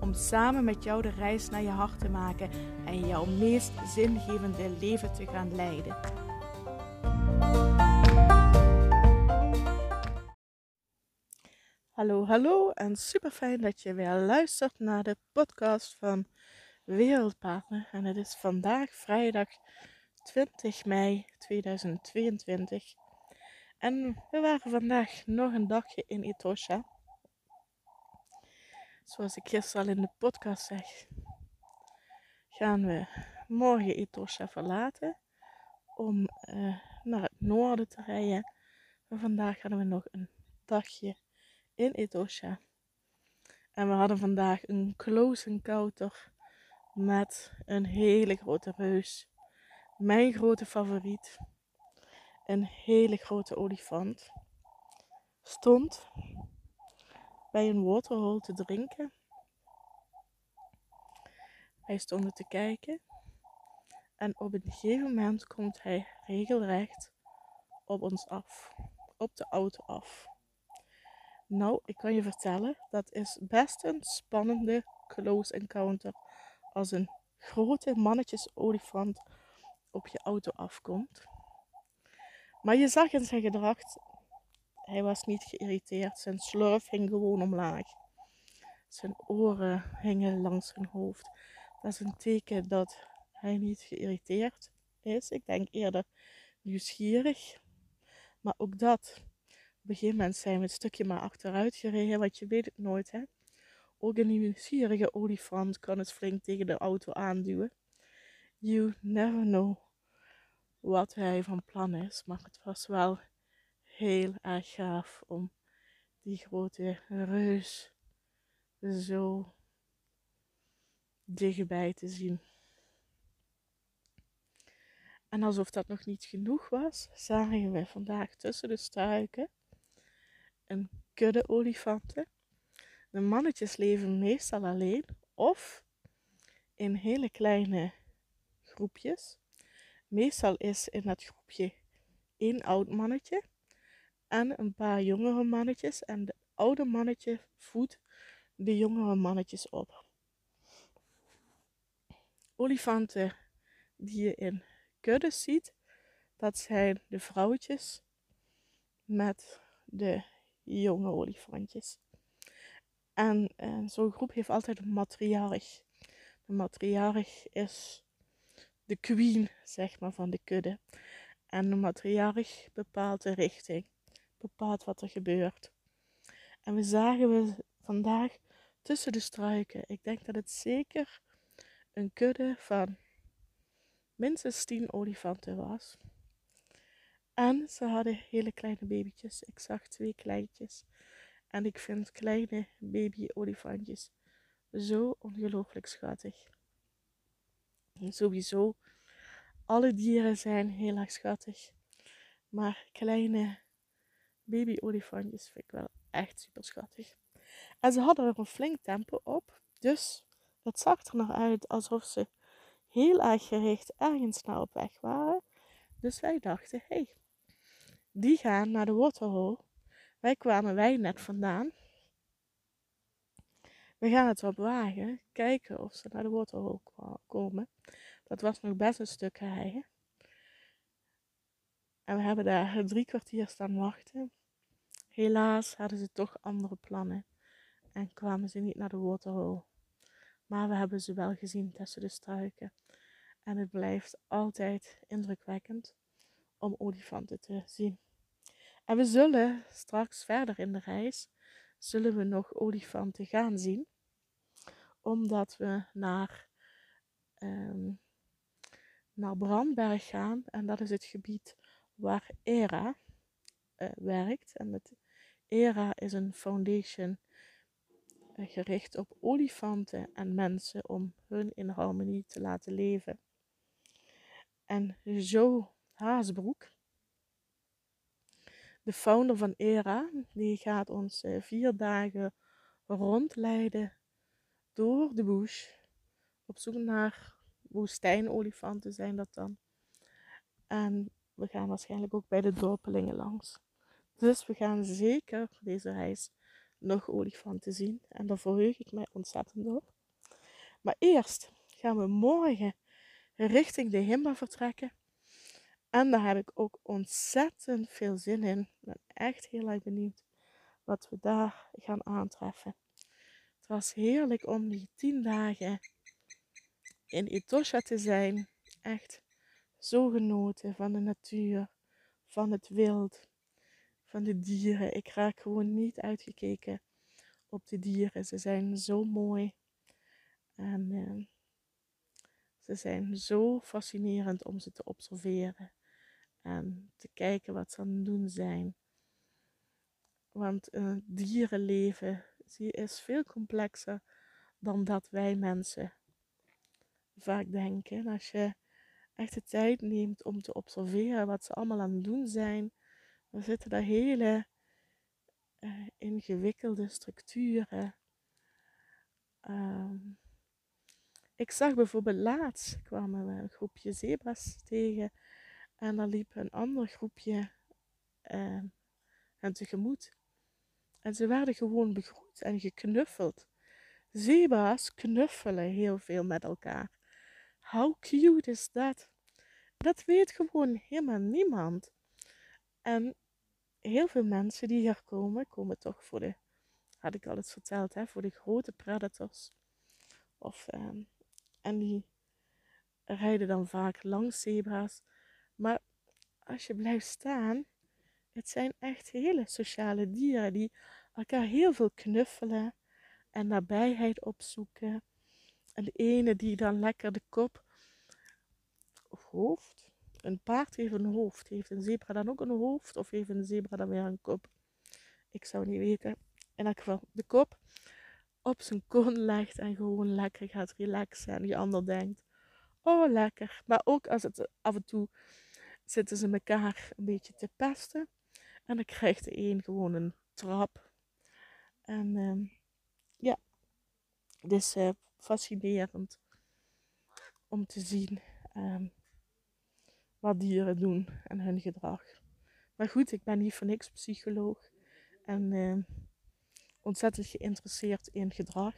Om samen met jou de reis naar je hart te maken en jouw meest zingevende leven te gaan leiden. Hallo, hallo en super fijn dat je weer luistert naar de podcast van Wereldpartner. En het is vandaag vrijdag 20 mei 2022. En we waren vandaag nog een dagje in Etosha. Zoals ik gisteren al in de podcast zeg, gaan we morgen Etosha verlaten om uh, naar het noorden te rijden. Maar vandaag hadden we nog een dagje in Etosha. En we hadden vandaag een close encounter met een hele grote reus. Mijn grote favoriet. Een hele grote olifant. Stond bij een waterhole te drinken. Wij stonden te kijken. En op een gegeven moment komt hij regelrecht op ons af. Op de auto af. Nou, ik kan je vertellen, dat is best een spannende close encounter. Als een grote mannetjesolifant op je auto afkomt. Maar je zag in zijn gedrag, hij was niet geïrriteerd. Zijn slurf hing gewoon omlaag. Zijn oren hingen langs zijn hoofd. Dat is een teken dat hij niet geïrriteerd is. Ik denk eerder nieuwsgierig. Maar ook dat op een gegeven moment zijn we het stukje maar achteruit gereden, want je weet het nooit, hè. Ook een nieuwsgierige olifant kan het flink tegen de auto aanduwen. You never know wat hij van plan is, maar het was wel heel erg gaaf om die grote reus zo dichtbij te zien. En alsof dat nog niet genoeg was, zagen we vandaag tussen de struiken een kudde olifanten. De mannetjes leven meestal alleen of in hele kleine groepjes. Meestal is in dat groepje één oud mannetje en een paar jongere mannetjes. En de oude mannetje voedt de jongere mannetjes op. Olifanten die je in kuddes ziet, dat zijn de vrouwtjes met de jonge olifantjes. En, en zo'n groep heeft altijd een matriarch. De matriarch is de queen, zeg maar, van de kudde. En de matriarch bepaalt de richting, bepaalt wat er gebeurt. En we zagen we vandaag tussen de struiken, ik denk dat het zeker een kudde van minstens tien olifanten was. En ze hadden hele kleine babytjes. Ik zag twee kleintjes. En ik vind kleine baby-olifantjes zo ongelooflijk schattig. Sowieso, alle dieren zijn heel erg schattig. Maar kleine baby-olifantjes vind ik wel echt super schattig. En ze hadden er een flink tempo op. Dus het zag er nog uit alsof ze heel erg gericht ergens naar op weg waren. Dus wij dachten, hé, hey, die gaan naar de waterhole. Wij kwamen wij net vandaan. We gaan het op wagen, kijken of ze naar de waterhole komen. Dat was nog best een stuk rijden. En we hebben daar drie kwartier staan wachten. Helaas hadden ze toch andere plannen en kwamen ze niet naar de waterhole. Maar we hebben ze wel gezien tussen de struiken. En het blijft altijd indrukwekkend om olifanten te zien. En we zullen straks verder in de reis, zullen we nog olifanten gaan zien. Omdat we naar, um, naar Brandberg gaan. En dat is het gebied waar ERA uh, werkt. En het ERA is een foundation uh, gericht op olifanten en mensen om hun in harmonie te laten leven. en Joe Haasbroek. De founder van ERA, die gaat ons eh, vier dagen rondleiden door de bush. Op zoek naar woestijnolifanten zijn dat dan. En we gaan waarschijnlijk ook bij de dorpelingen langs. Dus we gaan zeker deze reis nog olifanten zien. En daar verheug ik mij ontzettend op. Maar eerst gaan we morgen richting de Himba vertrekken. En daar heb ik ook ontzettend veel zin in. Ik ben echt heel erg benieuwd wat we daar gaan aantreffen. Het was heerlijk om die tien dagen in Etosha te zijn. Echt zo genoten van de natuur, van het wild, van de dieren. Ik raak gewoon niet uitgekeken op de dieren. Ze zijn zo mooi. En uh, ze zijn zo fascinerend om ze te observeren. En te kijken wat ze aan het doen zijn. Want uh, dierenleven is veel complexer dan dat wij mensen vaak denken. als je echt de tijd neemt om te observeren wat ze allemaal aan het doen zijn, dan zitten daar hele uh, ingewikkelde structuren. Um, ik zag bijvoorbeeld laatst kwamen we een groepje zebras tegen en dan liep een ander groepje uh, hen tegemoet. En ze werden gewoon begroet en geknuffeld. Zebra's knuffelen heel veel met elkaar. How cute is dat? Dat weet gewoon helemaal niemand. En heel veel mensen die hier komen, komen toch voor de, had ik al eens verteld, hè, voor de grote predators. Of, um, en die rijden dan vaak langs zebra's. Maar als je blijft staan, het zijn echt hele sociale dieren die elkaar heel veel knuffelen en nabijheid opzoeken. En de ene die dan lekker de kop of hoofd. Een paard heeft een hoofd. Heeft een zebra dan ook een hoofd? Of heeft een zebra dan weer een kop? Ik zou niet weten. In elk geval de kop op zijn kon legt en gewoon lekker gaat relaxen. En die ander denkt, oh lekker. Maar ook als het af en toe zitten ze elkaar een beetje te pesten. En dan krijgt de een gewoon een trap. En uh, ja, het is uh, fascinerend om te zien uh, wat dieren doen en hun gedrag. Maar goed, ik ben niet voor niks psycholoog. En ehm, ontzettend geïnteresseerd in gedrag.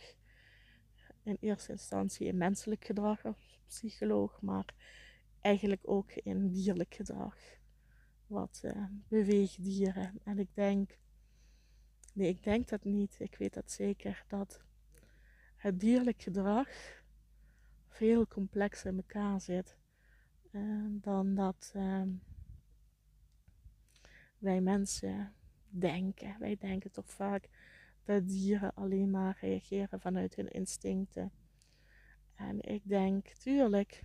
In eerste instantie in menselijk gedrag als psycholoog, maar eigenlijk ook in dierlijk gedrag. Wat uh, beweegt dieren. En ik denk, nee, ik denk dat niet, ik weet dat zeker, dat het dierlijk gedrag veel complexer in elkaar zit uh, dan dat uh, wij mensen denken. Wij denken toch vaak dat dieren alleen maar reageren vanuit hun instincten. En ik denk, tuurlijk,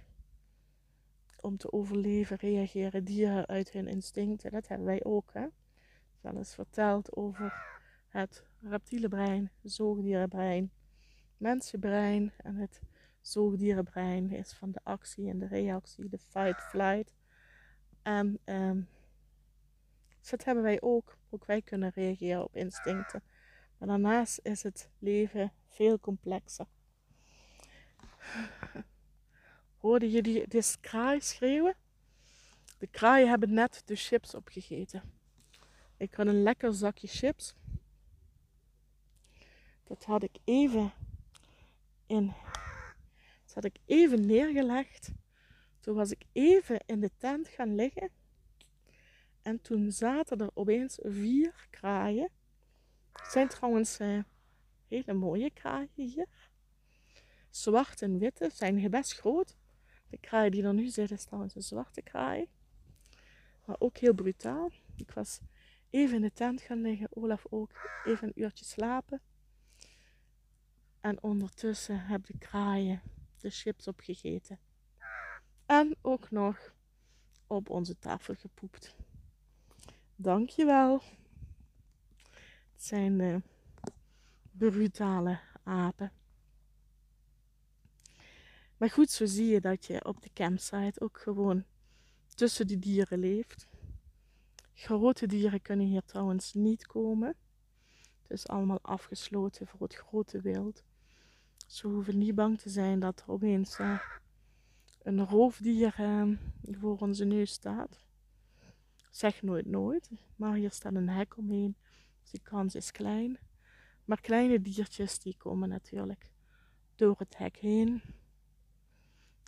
om te overleven reageren dieren uit hun instincten. Dat hebben wij ook. Hè? Verteld over het reptiele brein, zoogdierenbrein, mensenbrein en het zoogdierenbrein is van de actie en de reactie, de fight-flight. En um, dat hebben wij ook. Ook wij kunnen reageren op instincten. Maar daarnaast is het leven veel complexer. Hoorde je die, die kraai schreeuwen? De kraaien hebben net de chips opgegeten. Ik had een lekker zakje chips. Dat had ik even in. Dat had ik even neergelegd. Toen was ik even in de tent gaan liggen. En toen zaten er opeens vier kraaien het zijn trouwens uh, hele mooie kraaien hier. Zwart en witte zijn best groot. De kraai die er nu zit is trouwens een zwarte kraai. Maar ook heel brutaal. Ik was even in de tent gaan liggen. Olaf ook even een uurtje slapen. En ondertussen heb de kraaien de chips opgegeten. En ook nog op onze tafel gepoept. Dankjewel. Het zijn uh, brutale apen. Maar goed, zo zie je dat je op de campsite ook gewoon tussen die dieren leeft. Grote dieren kunnen hier trouwens niet komen. Het is allemaal afgesloten voor het grote wild. Ze hoeven niet bang te zijn dat er opeens uh, een roofdier uh, voor onze neus staat. Zeg nooit nooit, maar hier staat een hek omheen. Dus die kans is klein. Maar kleine diertjes die komen natuurlijk door het hek heen.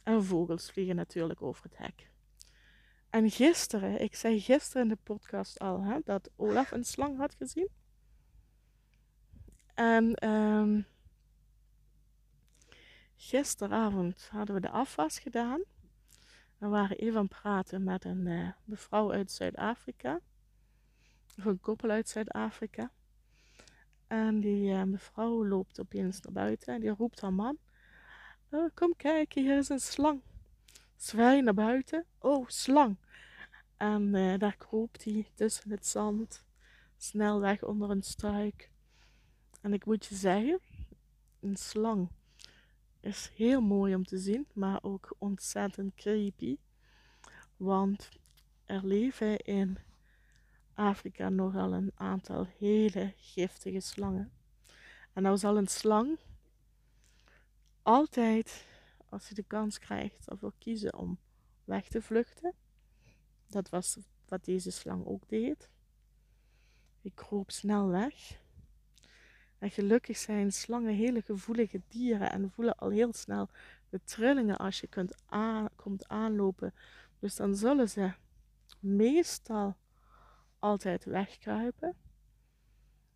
En vogels vliegen natuurlijk over het hek. En gisteren, ik zei gisteren in de podcast al hè, dat Olaf een slang had gezien. En um, gisteravond hadden we de afwas gedaan. We waren even aan het praten met een uh, mevrouw uit Zuid-Afrika. Of een koppel uit Zuid-Afrika. En die uh, mevrouw loopt opeens naar buiten en die roept haar man. Oh, kom kijken, hier is een slang. Zwij naar buiten. Oh, slang. En uh, daar kroop hij tussen het zand. Snel weg onder een struik. En ik moet je zeggen, een slang is heel mooi om te zien, maar ook ontzettend creepy. Want er leven in Afrika nogal een aantal hele giftige slangen. En nou zal een slang altijd, als hij de kans krijgt, ervoor kiezen om weg te vluchten. Dat was wat deze slang ook deed. Ik kroop snel weg. En gelukkig zijn slangen hele gevoelige dieren en voelen al heel snel de trillingen als je kunt komt aanlopen. Dus dan zullen ze meestal altijd wegkruipen.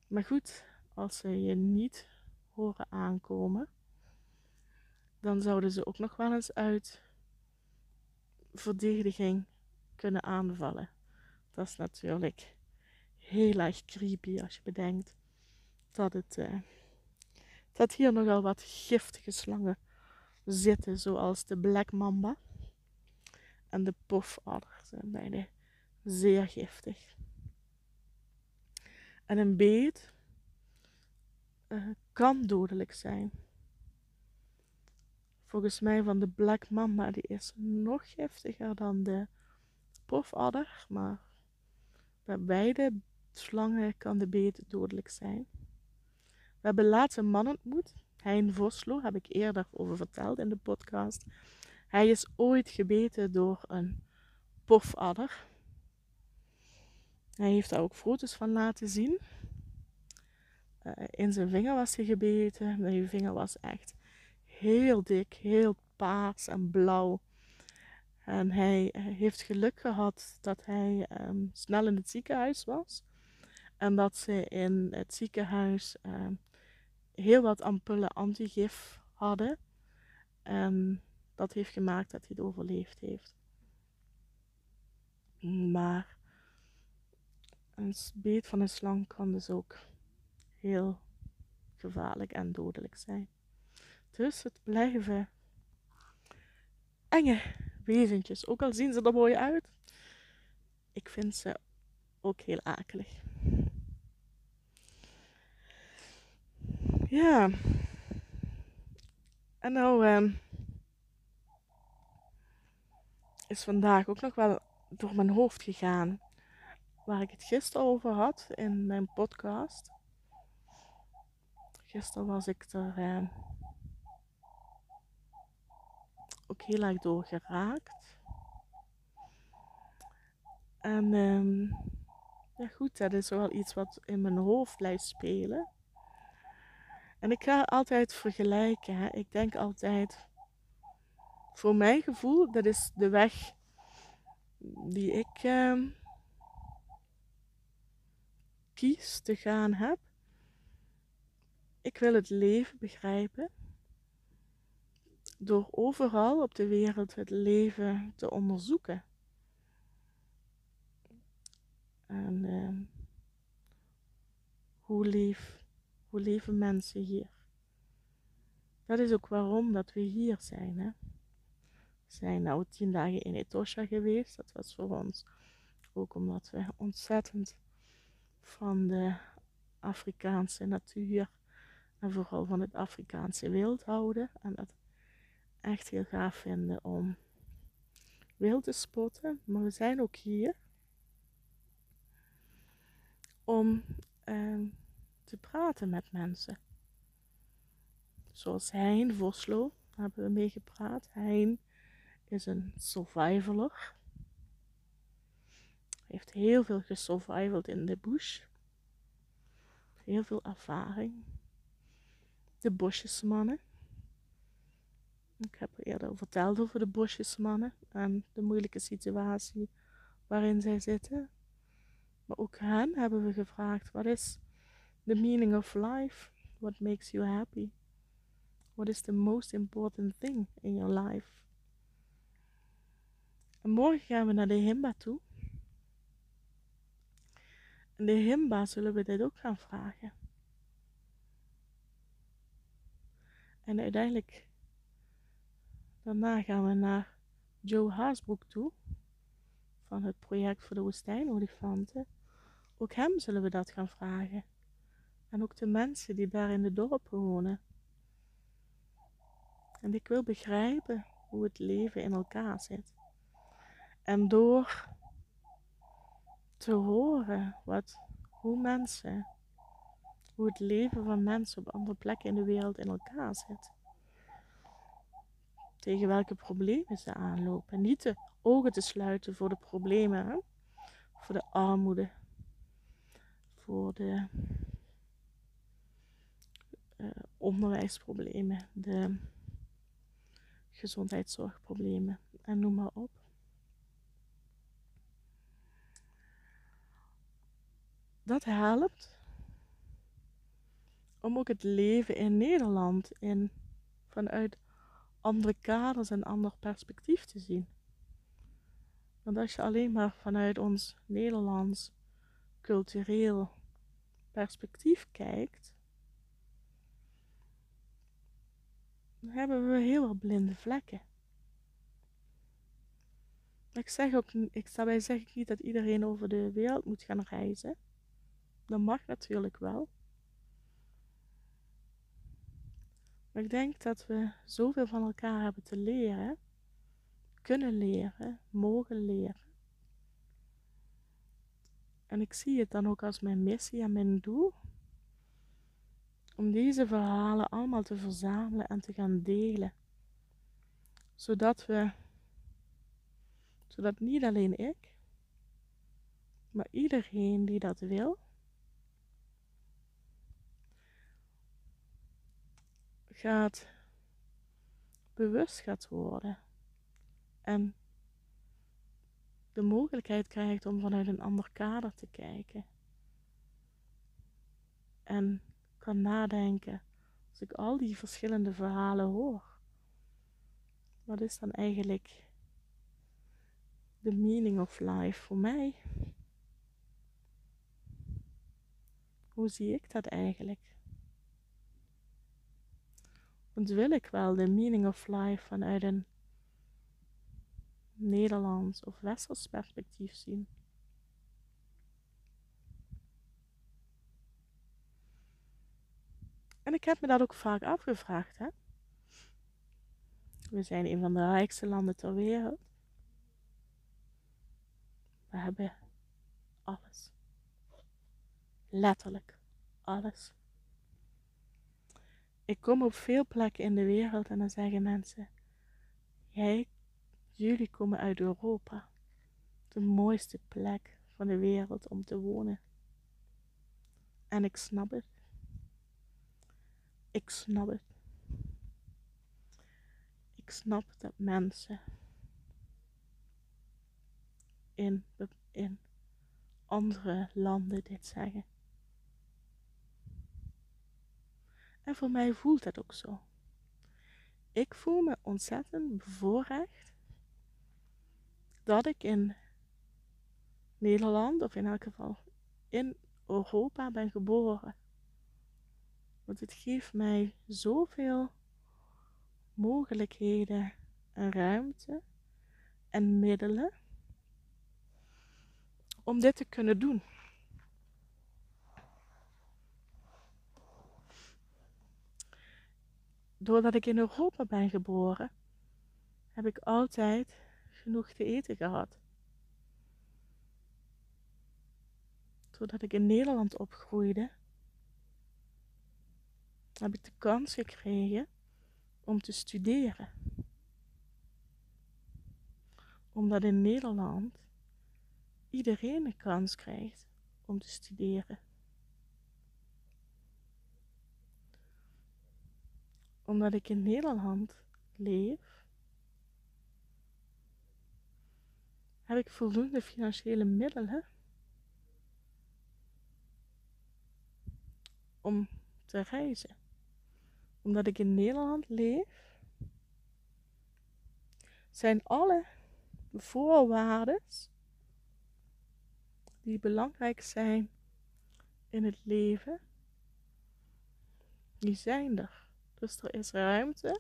Maar goed, als ze je niet horen aankomen, dan zouden ze ook nog wel eens uit verdediging kunnen aanvallen. Dat is natuurlijk heel erg creepy als je bedenkt dat, het, uh, dat hier nogal wat giftige slangen zitten, zoals de black mamba en de pofadder. Zijn beide zeer giftig. En een beet uh, kan dodelijk zijn. Volgens mij van de black mamba, die is nog giftiger dan de pofadder, maar bij beide slangen kan de beet dodelijk zijn. We hebben laatst een man ontmoet, Hein Voslo, heb ik eerder over verteld in de podcast. Hij is ooit gebeten door een pofadder. Hij heeft daar ook foto's van laten zien. Uh, in zijn vinger was hij gebeten. Zijn vinger was echt heel dik, heel paars en blauw. En hij eh, heeft geluk gehad dat hij um, snel in het ziekenhuis was. En dat ze in het ziekenhuis um, heel wat ampullen antigif hadden. En dat heeft gemaakt dat hij het overleefd heeft. Maar een beet van een slang kan dus ook heel gevaarlijk en dodelijk zijn. Dus het blijven enge wezentjes. Ook al zien ze er mooi uit. Ik vind ze ook heel akelig. Ja. En nou um, is vandaag ook nog wel door mijn hoofd gegaan waar ik het gisteren over had in mijn podcast. Gisteren was ik er uh, ook heel erg door geraakt. En um, ja goed, dat is wel iets wat in mijn hoofd blijft spelen. En ik ga altijd vergelijken. Hè. Ik denk altijd, voor mijn gevoel, dat is de weg die ik uh, kies te gaan heb. Ik wil het leven begrijpen. Door overal op de wereld het leven te onderzoeken. En uh, hoe lief hoe leven mensen hier? Dat is ook waarom dat we hier zijn. Hè? We zijn nou tien dagen in Etosha geweest. Dat was voor ons ook omdat we ontzettend van de Afrikaanse natuur en vooral van het Afrikaanse wild houden. En dat echt heel gaaf vinden om wilde spotten, maar we zijn ook hier om ehm, te praten met mensen. Zoals Hein Voslo, daar hebben we mee gepraat. Hein is een survivaler. Heeft heel veel gesurvivald in de bush. Heel veel ervaring. De bosjesmannen. Ik heb eerder verteld over de bosjesmannen en de moeilijke situatie waarin zij zitten. Maar ook hen hebben we gevraagd: wat is the meaning of life? What makes you happy? What is the most important thing in your life? En morgen gaan we naar de Himba toe. En de Himba zullen we dit ook gaan vragen. En uiteindelijk, daarna gaan we naar Joe Haasbroek toe. Van het project voor de woestijnolifanten. Ook hem zullen we dat gaan vragen. En ook de mensen die daar in de dorpen wonen. En ik wil begrijpen hoe het leven in elkaar zit. En door te horen wat, hoe mensen, hoe het leven van mensen op andere plekken in de wereld in elkaar zit. Tegen welke problemen ze aanlopen. Niet de ogen te sluiten voor de problemen, voor de armoede, voor de uh, onderwijsproblemen, de gezondheidszorgproblemen en noem maar op. Dat helpt om ook het leven in Nederland in, vanuit andere kaders en ander perspectief te zien. Want als je alleen maar vanuit ons Nederlands cultureel perspectief kijkt, dan hebben we heel veel blinde vlekken. Ik zeg ook, ik, zeg ik niet dat iedereen over de wereld moet gaan reizen. Dat mag natuurlijk wel. Maar ik denk dat we zoveel van elkaar hebben te leren, kunnen leren, mogen leren. En ik zie het dan ook als mijn missie en mijn doel om deze verhalen allemaal te verzamelen en te gaan delen. Zodat we, zodat niet alleen ik, maar iedereen die dat wil, gaat bewust gaat worden en de mogelijkheid krijgt om vanuit een ander kader te kijken. En kan nadenken als ik al die verschillende verhalen hoor. Wat is dan eigenlijk de meaning of life voor mij? Hoe zie ik dat eigenlijk? Want wil ik wel de meaning of life vanuit een Nederlands of Westers perspectief zien? En ik heb me dat ook vaak afgevraagd. Hè? We zijn een van de rijkste landen ter wereld. We hebben alles. Letterlijk alles. Ik kom op veel plekken in de wereld en dan zeggen mensen: Jij, jullie komen uit Europa. De mooiste plek van de wereld om te wonen. En ik snap het. Ik snap het. Ik snap dat mensen in, in andere landen dit zeggen. En voor mij voelt dat ook zo. Ik voel me ontzettend bevoorrecht dat ik in Nederland, of in elk geval in Europa, ben geboren. Want het geeft mij zoveel mogelijkheden en ruimte en middelen om dit te kunnen doen. Doordat ik in Europa ben geboren, heb ik altijd genoeg te eten gehad. Doordat ik in Nederland opgroeide, heb ik de kans gekregen om te studeren. Omdat in Nederland iedereen een kans krijgt om te studeren. Omdat ik in Nederland leef, heb ik voldoende financiële middelen om te reizen. Omdat ik in Nederland leef, zijn alle voorwaarden die belangrijk zijn in het leven, die zijn er. Dus er is ruimte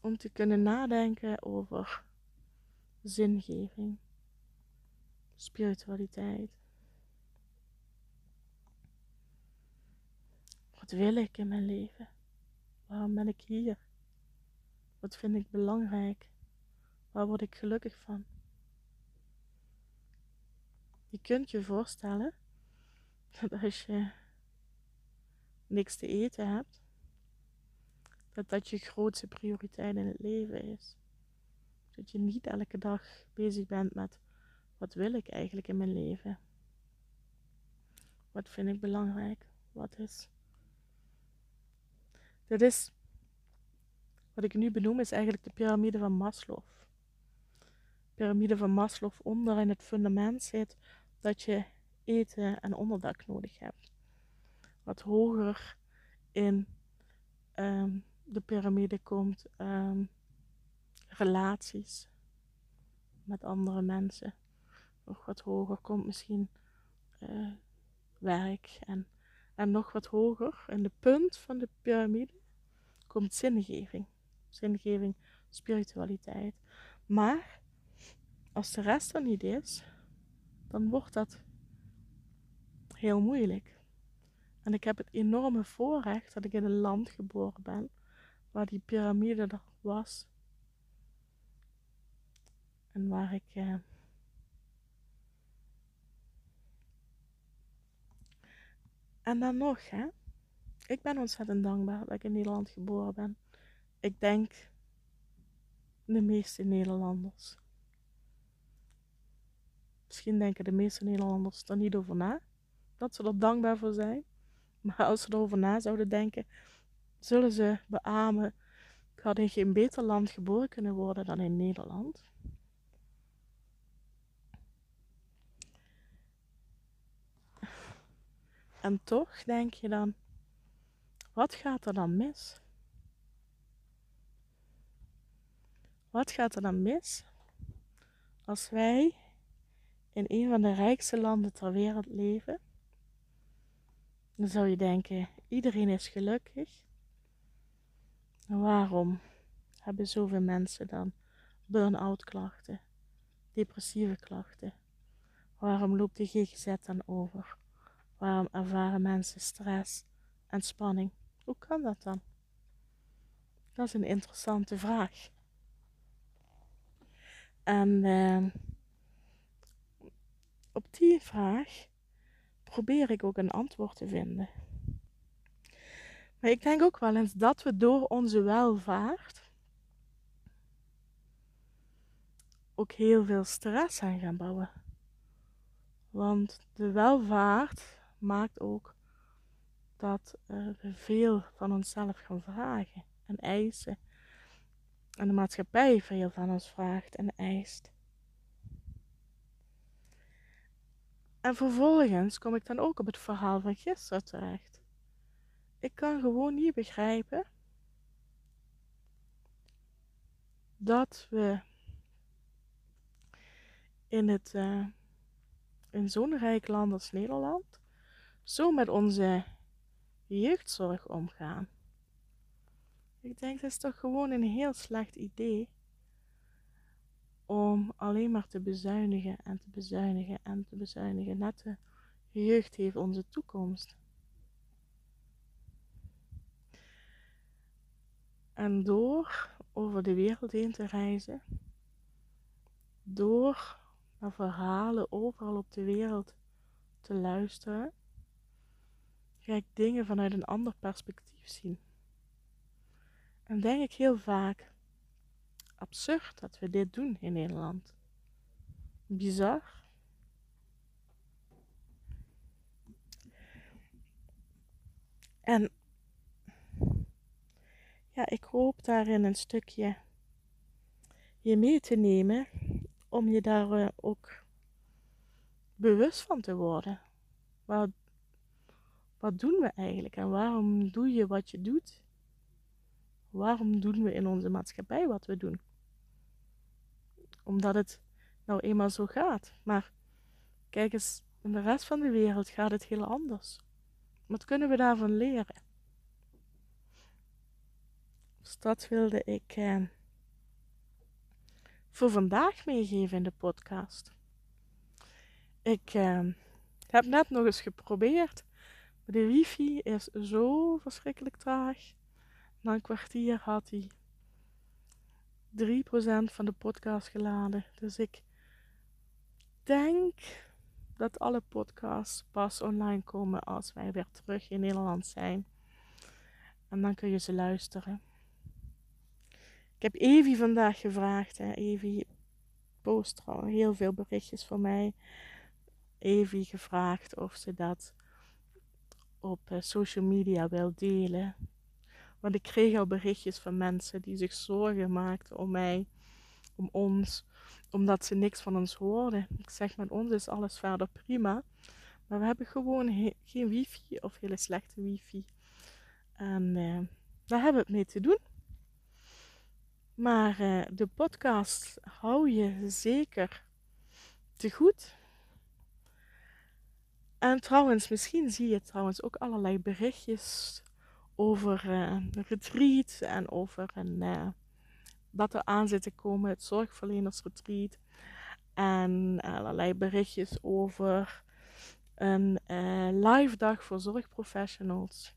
om te kunnen nadenken over zingeving, spiritualiteit. Wat wil ik in mijn leven? Waarom ben ik hier? Wat vind ik belangrijk? Waar word ik gelukkig van? Je kunt je voorstellen dat als je niks te eten hebt, dat dat je grootste prioriteit in het leven is. Dat je niet elke dag bezig bent met wat wil ik eigenlijk in mijn leven? Wat vind ik belangrijk? Wat is? Dit is, wat ik nu benoem, is eigenlijk de piramide van Maslow. De piramide van Maslow onder in het fundament zit dat je eten en onderdak nodig hebt. Wat hoger in ehm, de piramide komt um, relaties met andere mensen. Nog wat hoger komt misschien uh, werk en, en nog wat hoger in de punt van de piramide komt zingeving. Zingeving, spiritualiteit. Maar als de rest er niet is, dan wordt dat heel moeilijk. En ik heb het enorme voorrecht dat ik in een land geboren ben waar die piramide er was. En waar ik eh, En dan nog. Ik ben ontzettend dankbaar dat ik in Nederland geboren ben. Ik denk de meeste Nederlanders. Misschien denken de meeste Nederlanders er niet over na. Dat ze er dankbaar voor zijn. Maar als ze erover na zouden denken, zullen ze beamen. Ik had in geen beter land geboren kunnen worden dan in Nederland. En toch denk je dan, wat gaat er dan mis? Wat gaat er dan mis als wij in een van de rijkste landen ter wereld leven? Dan zou je denken, iedereen is gelukkig. waarom hebben zoveel mensen dan burn-out klachten, depressieve klachten? Waarom loopt de GGZ dan over? Waarom ervaren mensen stress en spanning? Hoe kan dat dan? Dat is een interessante vraag. En uh, op die vraag probeer ik ook een antwoord te vinden. Maar ik denk ook wel eens dat we door onze welvaart ook heel veel stress aan gaan bouwen. Want de welvaart maakt ook dat uh, we veel van onszelf gaan vragen en eisen. En de maatschappij veel van ons vraagt en eist. En vervolgens kom ik dan ook op het verhaal van gisteren terecht. Ik kan gewoon niet begrijpen dat we in, het, uh, in zo'n rijk land als Nederland zo met onze jeugdzorg omgaan. Ik denk dat is toch gewoon een heel slecht idee om alleen maar te bezuinigen en te bezuinigen en te bezuinigen. Net de jeugd heeft onze toekomst. En door over de wereld heen te reizen, door naar verhalen overal op de wereld te luisteren, ga ik dingen vanuit een ander perspectief zien. En denk ik heel vaak, absurd dat we dit doen in Nederland. Bizar. En ja, ik hoop daarin een stukje je mee te nemen om je daar eh, ook bewust van te worden. Wat, wat doen we eigenlijk en waarom doe je wat je doet? Waarom doen we in onze maatschappij wat we doen? Omdat het nou eenmaal zo gaat. Maar kijk eens, in de rest van de wereld gaat het heel anders. Wat kunnen we daarvan leren? Dus dat wilde ik eh, voor vandaag meegeven in de podcast. Ik eh, heb net nog eens geprobeerd. De wifi is zo verschrikkelijk traag. Na een kwartier had hij 3% van de podcast geladen. Dus ik denk dat alle podcasts pas online komen als wij weer terug in Nederland zijn. En dan kun je ze luisteren. Ik heb Evie vandaag gevraagd. Hè. Evie post al heel veel berichtjes voor mij. Evie gevraagd of ze dat op eh, social media wil delen. Want ik kreeg al berichtjes van mensen die zich zorgen maakten om mij, om ons, omdat ze niks van ons hoorden. Ik zeg, met ons is alles verder prima. Maar we hebben gewoon geen wifi of hele slechte wifi. En uh, daar hebben we het mee te doen. Maar uh, de podcast hou je zeker te goed. En trouwens, misschien zie je trouwens ook allerlei berichtjes over uh, een retreat en over een, uh, wat er aan zit te komen, het zorgverlenersretreat. En allerlei berichtjes over een uh, live dag voor zorgprofessionals.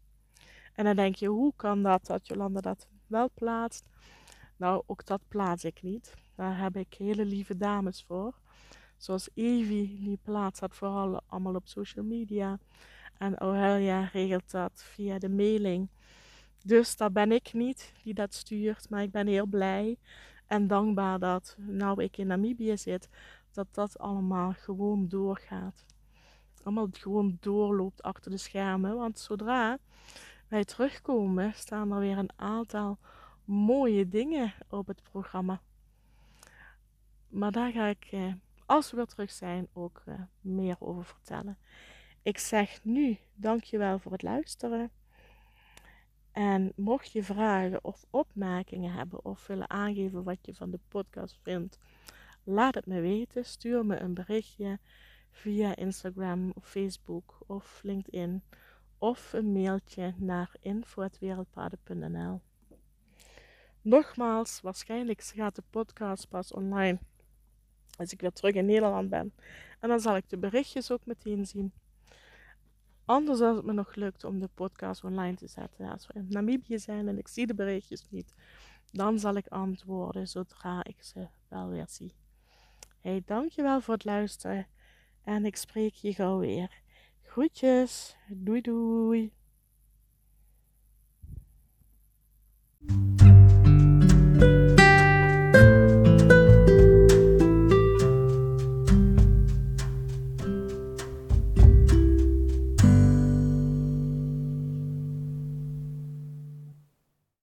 En dan denk je, hoe kan dat dat Jolanda dat wel plaatst? Nou, ook dat plaats ik niet. Daar heb ik hele lieve dames voor. Zoals Evie, die plaatst dat vooral allemaal op social media. En Aurelia regelt dat via de mailing. Dus dat ben ik niet die dat stuurt. Maar ik ben heel blij en dankbaar dat, nou ik in Namibië zit, dat dat allemaal gewoon doorgaat. Allemaal gewoon doorloopt achter de schermen. Want zodra wij terugkomen, staan er weer een aantal mooie dingen op het programma. Maar daar ga ik, eh, als we weer terug zijn, ook eh, meer over vertellen. Ik zeg nu dankjewel voor het luisteren. En mocht je vragen of opmerkingen hebben of willen aangeven wat je van de podcast vindt, laat het me weten. Stuur me een berichtje via Instagram of Facebook of LinkedIn of een mailtje naar info.wereldpaden.nl. Nogmaals, waarschijnlijk gaat de podcast pas online als ik weer terug in Nederland ben. En dan zal ik de berichtjes ook meteen zien. Anders als het me nog lukt om de podcast online te zetten. Als we in Namibië zijn en ik zie de berichtjes niet, dan zal ik antwoorden zodra ik ze wel weer zie. Hey, dankjewel voor het luisteren en ik spreek je gauw weer. Groetjes, doei doei.